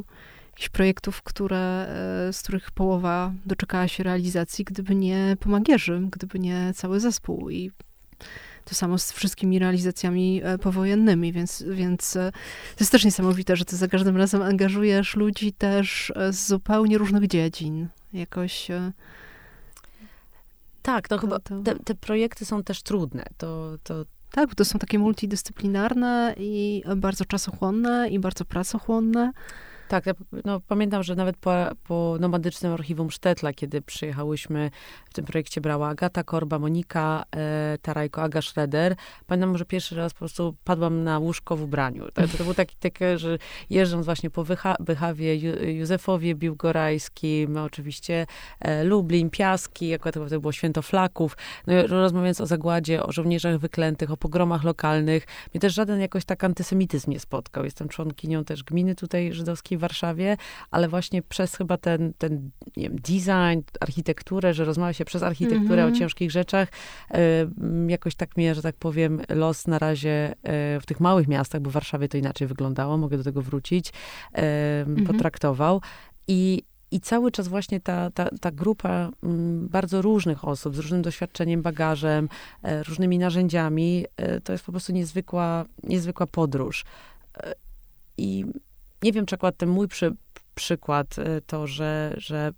jakichś projektów, które, e, z których połowa doczekała się realizacji, gdyby nie pomagierzy, gdyby nie cały zespół i to samo z wszystkimi realizacjami e, powojennymi, więc, więc e, to jest też niesamowite, że ty za każdym razem angażujesz ludzi też z zupełnie różnych dziedzin. Jakoś... Tak, no to chyba to... Te, te, projekty są też trudne. To, to... Tak, bo to są takie multidyscyplinarne i bardzo czasochłonne i bardzo pracochłonne. Tak, no, pamiętam, że nawet po, po nomadycznym archiwum Sztetla, kiedy przyjechałyśmy, w tym projekcie brała Agata Korba, Monika e, Tarajko, Aga Schroeder. Pamiętam, że pierwszy raz po prostu padłam na łóżko w ubraniu. To, to było taki, takie, że jeżdżąc właśnie po Wycha Bychawie, Józefowie Biłgorajskim, oczywiście e, Lublin, Piaski, jako to, to było święto flaków, no, rozmawiając o zagładzie, o żołnierzach wyklętych, o pogromach lokalnych, mnie też żaden jakoś tak antysemityzm nie spotkał. Jestem członkinią też gminy tutaj żydowskiej w Warszawie, ale właśnie przez chyba ten, ten wiem, design, architekturę, że rozmawia się przez architekturę mm -hmm. o mhm. ciężkich rzeczach, jakoś tak mnie, że tak powiem, los na razie y, w tych małych miastach, bo w Warszawie to inaczej wyglądało, mogę do tego wrócić, mm -hmm. potraktował. I i cały czas właśnie ta, ta, ta grupa m, bardzo różnych osób z różnym doświadczeniem, bagażem, e, różnymi narzędziami, e, to jest po prostu niezwykła, niezwykła podróż. E, I nie wiem, czy akurat ten mój przy, przykład, y, to, że, że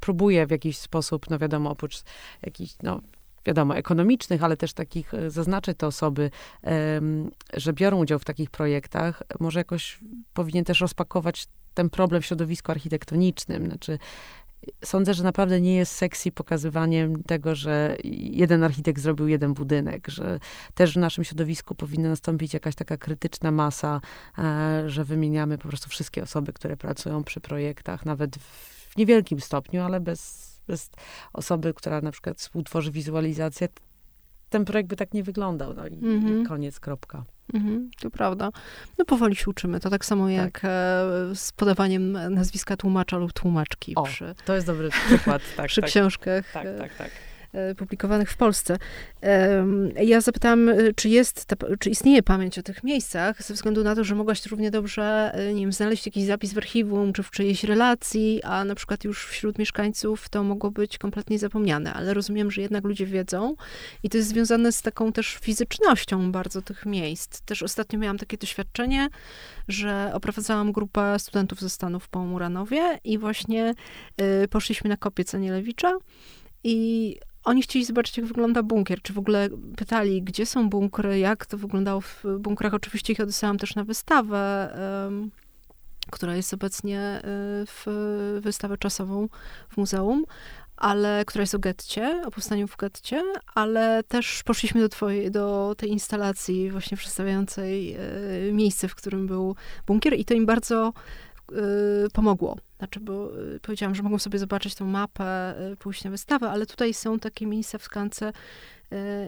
próbuję w jakiś sposób, no wiadomo, oprócz jakichś, no wiadomo, ekonomicznych, ale też takich, y, zaznaczyć te osoby, że biorą udział w takich projektach, może jakoś powinien też rozpakować ten problem w środowisku architektonicznym. Znaczy, sądzę, że naprawdę nie jest sexy pokazywaniem tego, że jeden architekt zrobił jeden budynek, że też w naszym środowisku powinna nastąpić jakaś taka krytyczna masa, e, że wymieniamy po prostu wszystkie osoby, które pracują przy projektach, nawet w niewielkim stopniu, ale bez, bez osoby, która na przykład współtworzy wizualizację, ten projekt by tak nie wyglądał. No i, mhm. koniec, kropka. Mhm, to prawda. No powoli się uczymy. To tak samo tak. jak e, z podawaniem nazwiska tłumacza lub tłumaczki. O, przy, to jest dobry przykład. Tak, przy tak. książkach. Tak, tak, tak. E, publikowanych w Polsce. Ja zapytałam, e, czy jest, ta, czy istnieje pamięć o tych miejscach, ze względu na to, że mogłaś równie dobrze, e, nie wiem, znaleźć jakiś zapis w archiwum, czy w czyjejś relacji, a na przykład już wśród mieszkańców to mogło być kompletnie zapomniane, ale rozumiem, że jednak ludzie wiedzą i to jest związane z taką też fizycznością bardzo tych miejsc. Też ostatnio miałam takie doświadczenie, że oprowadzałam grupę studentów ze Stanów po Muranowie i właśnie y, poszliśmy na kopiec Anielewicza i oni chcieli zobaczyć, jak wygląda bunkier, czy w ogóle pytali, gdzie są bunkry, jak to wyglądało w bunkrach. Oczywiście ich odesłałam też na wystawę, um, która jest obecnie e, w wystawę czasową w muzeum, ale która jest o getcie, o powstaniu w getcie, ale też poszliśmy do, twojej, do tej instalacji właśnie przedstawiającej e, miejsce, w którym był bunkier i to im bardzo Y, pomogło. Znaczy, bo y, powiedziałam, że mogą sobie zobaczyć tą mapę, y, pójść na wystawę, ale tutaj są takie miejsca w skance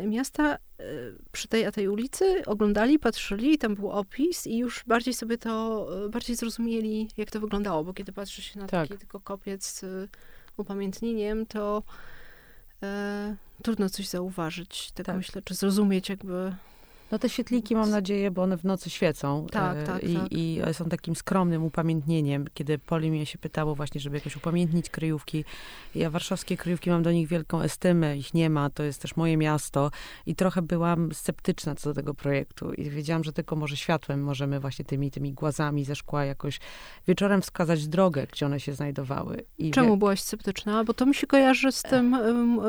miasta przy tej a tej ulicy, oglądali, patrzyli, tam był opis i już bardziej sobie to, bardziej zrozumieli, jak to wyglądało, bo kiedy patrzy się na tak. taki tylko kopiec z upamiętnieniem, to e, trudno coś zauważyć. Tak, tak myślę, czy zrozumieć jakby no te świetliki mam nadzieję, bo one w nocy świecą. Tak, tak, i, tak. I są takim skromnym upamiętnieniem. Kiedy Poli mnie się pytało właśnie, żeby jakoś upamiętnić kryjówki. Ja warszawskie kryjówki mam do nich wielką estymę, ich nie ma, to jest też moje miasto. I trochę byłam sceptyczna co do tego projektu. I wiedziałam, że tylko może światłem możemy właśnie tymi, tymi głazami ze szkła jakoś wieczorem wskazać drogę, gdzie one się znajdowały. I Czemu wie... byłaś sceptyczna? Bo to mi się kojarzy z tym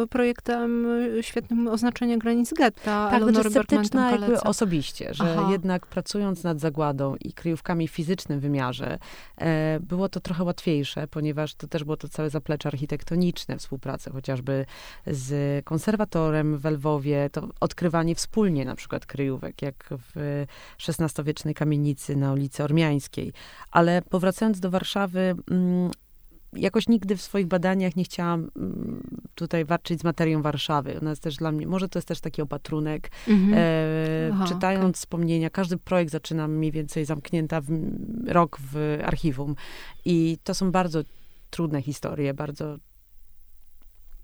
projektem y, świetnym oznaczenia granic getta. Tak, znaczy sceptyczna jakby osobiście, że Aha. jednak pracując nad zagładą i kryjówkami w fizycznym wymiarze, e, było to trochę łatwiejsze, ponieważ to też było to całe zaplecze architektoniczne, współpraca chociażby z konserwatorem w Lwowie, to odkrywanie wspólnie na przykład kryjówek, jak w XVI-wiecznej kamienicy na ulicy Ormiańskiej. Ale powracając do Warszawy, mm, jakoś nigdy w swoich badaniach nie chciałam mm, tutaj walczyć z materią Warszawy. Ona jest też dla mnie, może to jest też taki opatrunek. Mhm. E, Aha, czytając okay. wspomnienia, każdy projekt zaczynam mniej więcej zamknięta w, rok w archiwum. I to są bardzo trudne historie, bardzo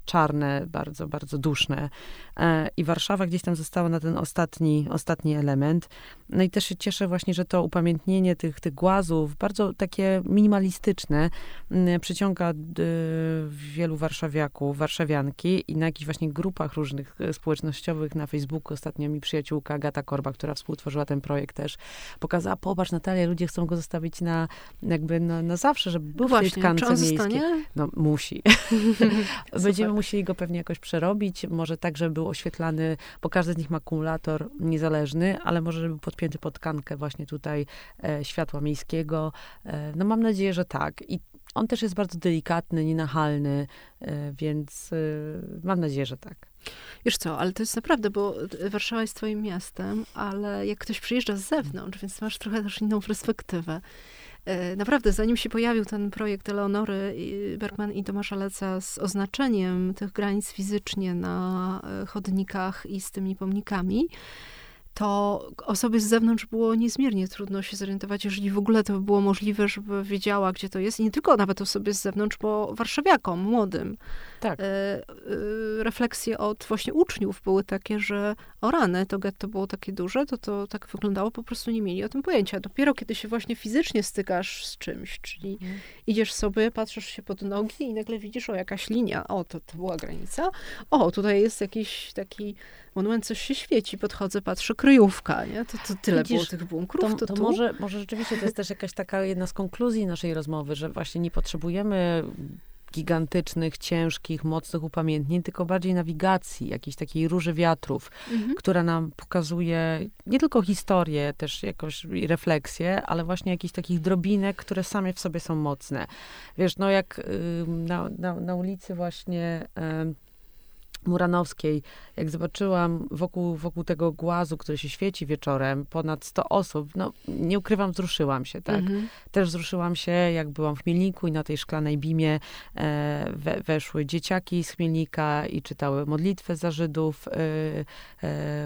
czarne, bardzo, bardzo duszne. E, I Warszawa gdzieś tam została na ten ostatni, ostatni element. No i też się cieszę właśnie, że to upamiętnienie tych, tych głazów, bardzo takie minimalistyczne, przyciąga wielu warszawiaków, warszawianki i na jakichś właśnie grupach różnych e, społecznościowych na Facebooku. Ostatnio mi przyjaciółka Agata Korba, która współtworzyła ten projekt też, pokazała, popatrz Natalia, ludzie chcą go zostawić na jakby na, na zawsze, żeby był Właśnie, w tej tkance miejskiej. No musi. Będziemy musieli go pewnie jakoś przerobić, może tak, żeby był oświetlany, bo każdy z nich ma akumulator niezależny, ale może, żeby był podpięty pod tkankę właśnie tutaj e, światła miejskiego. E, no mam nadzieję, że tak. I on też jest bardzo delikatny, nienachalny, e, więc e, mam nadzieję, że tak. Wiesz co, ale to jest naprawdę, bo Warszawa jest twoim miastem, ale jak ktoś przyjeżdża z zewnątrz, więc masz trochę też inną perspektywę. E, naprawdę, zanim się pojawił ten projekt Eleonory Bergman i Tomasza Leca z oznaczeniem tych granic fizycznie na e, chodnikach i z tymi pomnikami, to osobie z zewnątrz było niezmiernie trudno się zorientować, jeżeli w ogóle to by było możliwe, żeby wiedziała, gdzie to jest. I nie tylko nawet osobie z zewnątrz, bo warszawiakom, młodym. Tak. E, e, refleksje od właśnie uczniów były takie, że o rany, to getto było takie duże, to to tak wyglądało, po prostu nie mieli o tym pojęcia. Dopiero kiedy się właśnie fizycznie stykasz z czymś, czyli mhm. idziesz sobie, patrzysz się pod nogi i nagle widzisz, o jakaś linia, o to, to była granica, o tutaj jest jakiś taki monument, coś się świeci, podchodzę, patrzę, kryjówka, nie? To, to tyle Widzisz, było tych bunkrów. To, to, to może, może rzeczywiście to jest też jakaś taka jedna z konkluzji naszej rozmowy, że właśnie nie potrzebujemy gigantycznych, ciężkich, mocnych upamiętnień, tylko bardziej nawigacji, jakiejś takiej róży wiatrów, mhm. która nam pokazuje nie tylko historię, też jakoś refleksję, ale właśnie jakichś takich drobinek, które same w sobie są mocne. Wiesz, no jak na, na, na ulicy właśnie Muranowskiej, jak zobaczyłam wokół, wokół tego głazu, który się świeci wieczorem, ponad 100 osób, no nie ukrywam, wzruszyłam się, tak. Mhm. Też wzruszyłam się, jak byłam w Chmielniku i na tej szklanej bimie e, we, weszły dzieciaki z Chmielnika i czytały modlitwę za Żydów e, e,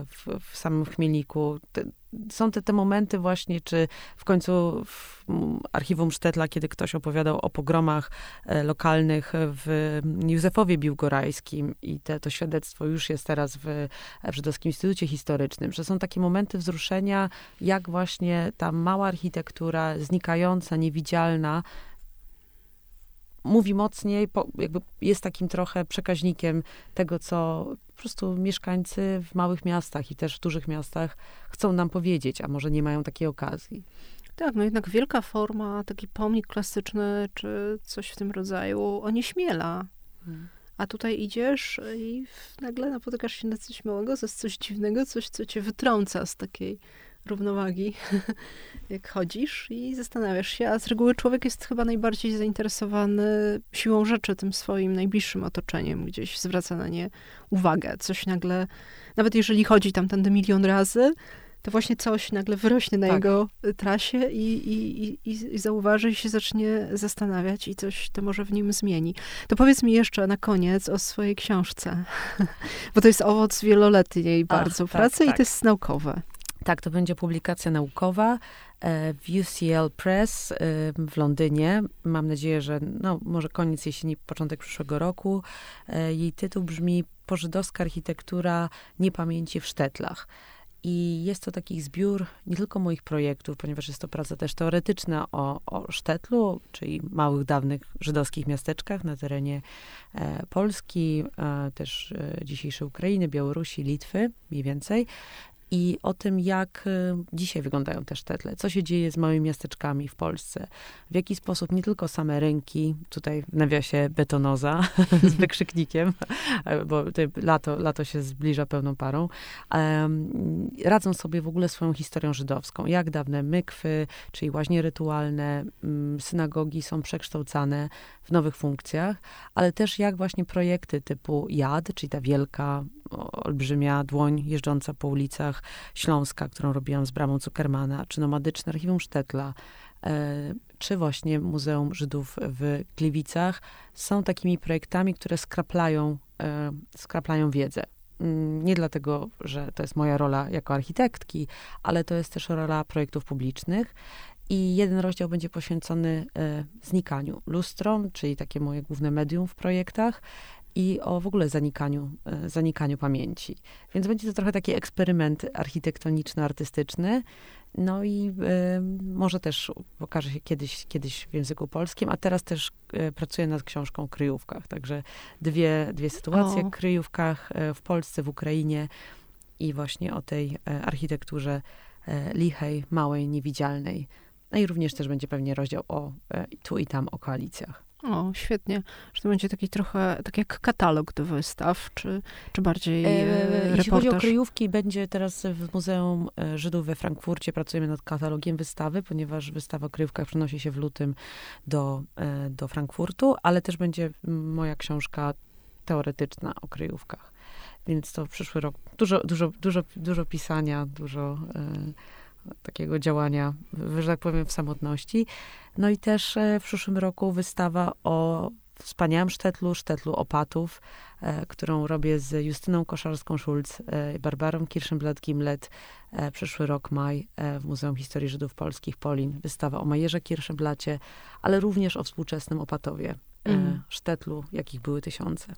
w, w samym Chmielniku. Te, są te, te momenty właśnie, czy w końcu w archiwum Sztetla, kiedy ktoś opowiadał o pogromach e, lokalnych w Józefowie Biłgorajskim i te, to świadectwo już jest teraz w, Żydowskim Instytucie Historycznym, że są takie momenty wzruszenia, jak właśnie ta mała architektura, znikająca, niewidzialna, mówi mocniej, po, jakby jest takim trochę przekaźnikiem tego, co po prostu mieszkańcy w małych miastach i też w dużych miastach chcą nam powiedzieć, a może nie mają takiej okazji. Tak, no jednak wielka forma, taki pomnik klasyczny, czy coś w tym rodzaju, onieśmiela. Hmm. A tutaj idziesz i nagle napotykasz się na coś małego, to jest coś dziwnego, coś, co cię wytrąca z takiej równowagi, jak chodzisz i zastanawiasz się, a z reguły człowiek jest chyba najbardziej zainteresowany siłą rzeczy, tym swoim najbliższym otoczeniem, gdzieś zwraca na nie uwagę. Coś nagle, nawet jeżeli chodzi tam tędy milion razy, to właśnie coś nagle wyrośnie na tak. jego trasie i, i, i, i zauważy i się zacznie zastanawiać i coś to może w nim zmieni. To powiedz mi jeszcze na koniec o swojej książce, bo to jest owoc wieloletniej bardzo Ach, tak, pracy tak, i to jest naukowe. Tak, to będzie publikacja naukowa e, w UCL Press e, w Londynie. Mam nadzieję, że no, może koniec jesieni, początek przyszłego roku. E, jej tytuł brzmi Pożydowska architektura niepamięci w Sztetlach. I jest to taki zbiór nie tylko moich projektów, ponieważ jest to praca też teoretyczna o, o Sztetlu, czyli małych, dawnych żydowskich miasteczkach na terenie e, Polski, e, też e, dzisiejszej Ukrainy, Białorusi, Litwy, mniej więcej i o tym, jak y, dzisiaj wyglądają te sztetle, co się dzieje z małymi miasteczkami w Polsce, w jaki sposób nie tylko same rynki, tutaj w nawiasie betonoza z wykrzyknikiem, bo lato, lato się zbliża pełną parą, radzą sobie w ogóle swoją historią żydowską. Jak dawne mykwy, czyli łaźnie rytualne, um, synagogi są przekształcane w nowych funkcjach, ale też jak właśnie projekty typu JAD, czyli ta wielka olbrzymia dłoń jeżdżąca po ulicach Śląska, którą robiłam z bramą Zuckermana, czy nomadyczne archiwum Sztetla, e, czy właśnie Muzeum Żydów w Gliwicach, są takimi projektami, które skraplają, e, skraplają wiedzę. Mm, nie dlatego, że to jest moja rola jako architektki, ale to jest też rola projektów publicznych. I jeden rozdział będzie poświęcony e, znikaniu. Lustrom, czyli takie moje główne medium w projektach, i o w ogóle zanikaniu, e, zanikaniu pamięci. Więc będzie to trochę taki eksperyment architektoniczno-artystyczny. No i y, może też pokaże się kiedyś, kiedyś w języku polskim, a teraz też y, pracuję nad książką o kryjówkach. Także dwie, dwie sytuacje o kryjówkach w Polsce, w Ukrainie i właśnie o tej architekturze lichej, małej, niewidzialnej. No i również też będzie pewnie rozdział o tu i tam o koalicjach. O, świetnie. Że to będzie taki trochę, tak jak katalog do wystaw, czy, czy bardziej e, reportaż? Jeśli chodzi o kryjówki, będzie teraz w Muzeum e, Żydów we Frankfurcie. Pracujemy nad katalogiem wystawy, ponieważ wystawa o kryjówkach przenosi się w lutym do, e, do Frankfurtu, ale też będzie moja książka teoretyczna o kryjówkach. Więc to w przyszły rok dużo, dużo, dużo, dużo pisania, dużo takiego działania, że tak powiem, w samotności. No i też e, w przyszłym roku wystawa o wspaniałym sztetlu, sztetlu opatów, e, którą robię z Justyną Koszarską-Schulz, e, Barbarą Kirschenblatt-Gimlet. E, przyszły rok maj w Muzeum Historii Żydów Polskich Polin. Wystawa o Majerze Kirschenblatcie, ale również o współczesnym opatowie, mm. sztetlu, jakich były tysiące.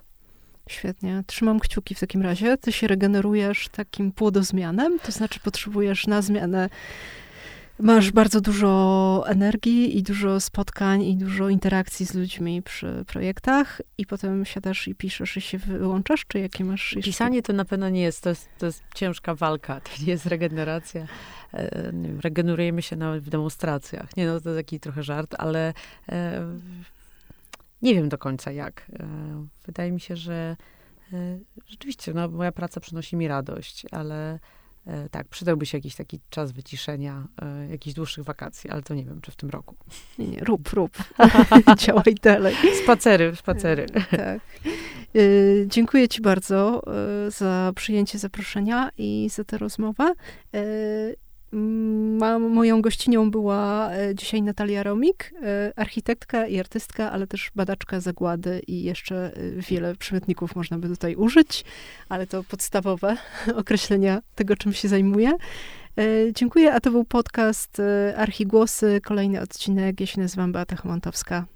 Świetnie. Trzymam kciuki w takim razie. Ty się regenerujesz takim płodozmianem, to znaczy potrzebujesz na zmianę masz bardzo dużo energii i dużo spotkań i dużo interakcji z ludźmi przy projektach i potem siadasz i piszesz i się wyłączasz, czy jakie masz jeszcze? Pisanie to na pewno nie jest, to jest, to jest ciężka walka, to nie jest regeneracja. E, regenerujemy się nawet w demonstracjach. Nie no, to taki trochę żart, ale e, nie wiem do końca jak. Wydaje mi się, że rzeczywiście no, moja praca przynosi mi radość, ale tak, przydałby się jakiś taki czas wyciszenia, jakichś dłuższych wakacji, ale to nie wiem, czy w tym roku. Nie, nie rób, rób. Działaj dalej. Spacery, spacery. tak. Dziękuję Ci bardzo za przyjęcie zaproszenia i za tę rozmowę. Moją gościnią była dzisiaj Natalia Romik, architektka i artystka, ale też badaczka zagłady i jeszcze wiele przymiotników można by tutaj użyć, ale to podstawowe określenia tego, czym się zajmuje. Dziękuję, a to był podcast Archigłosy, kolejny odcinek. Ja się nazywam Beata Chomantowska.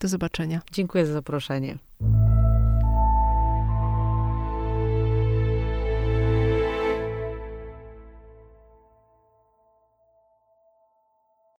Do zobaczenia. Dziękuję za zaproszenie.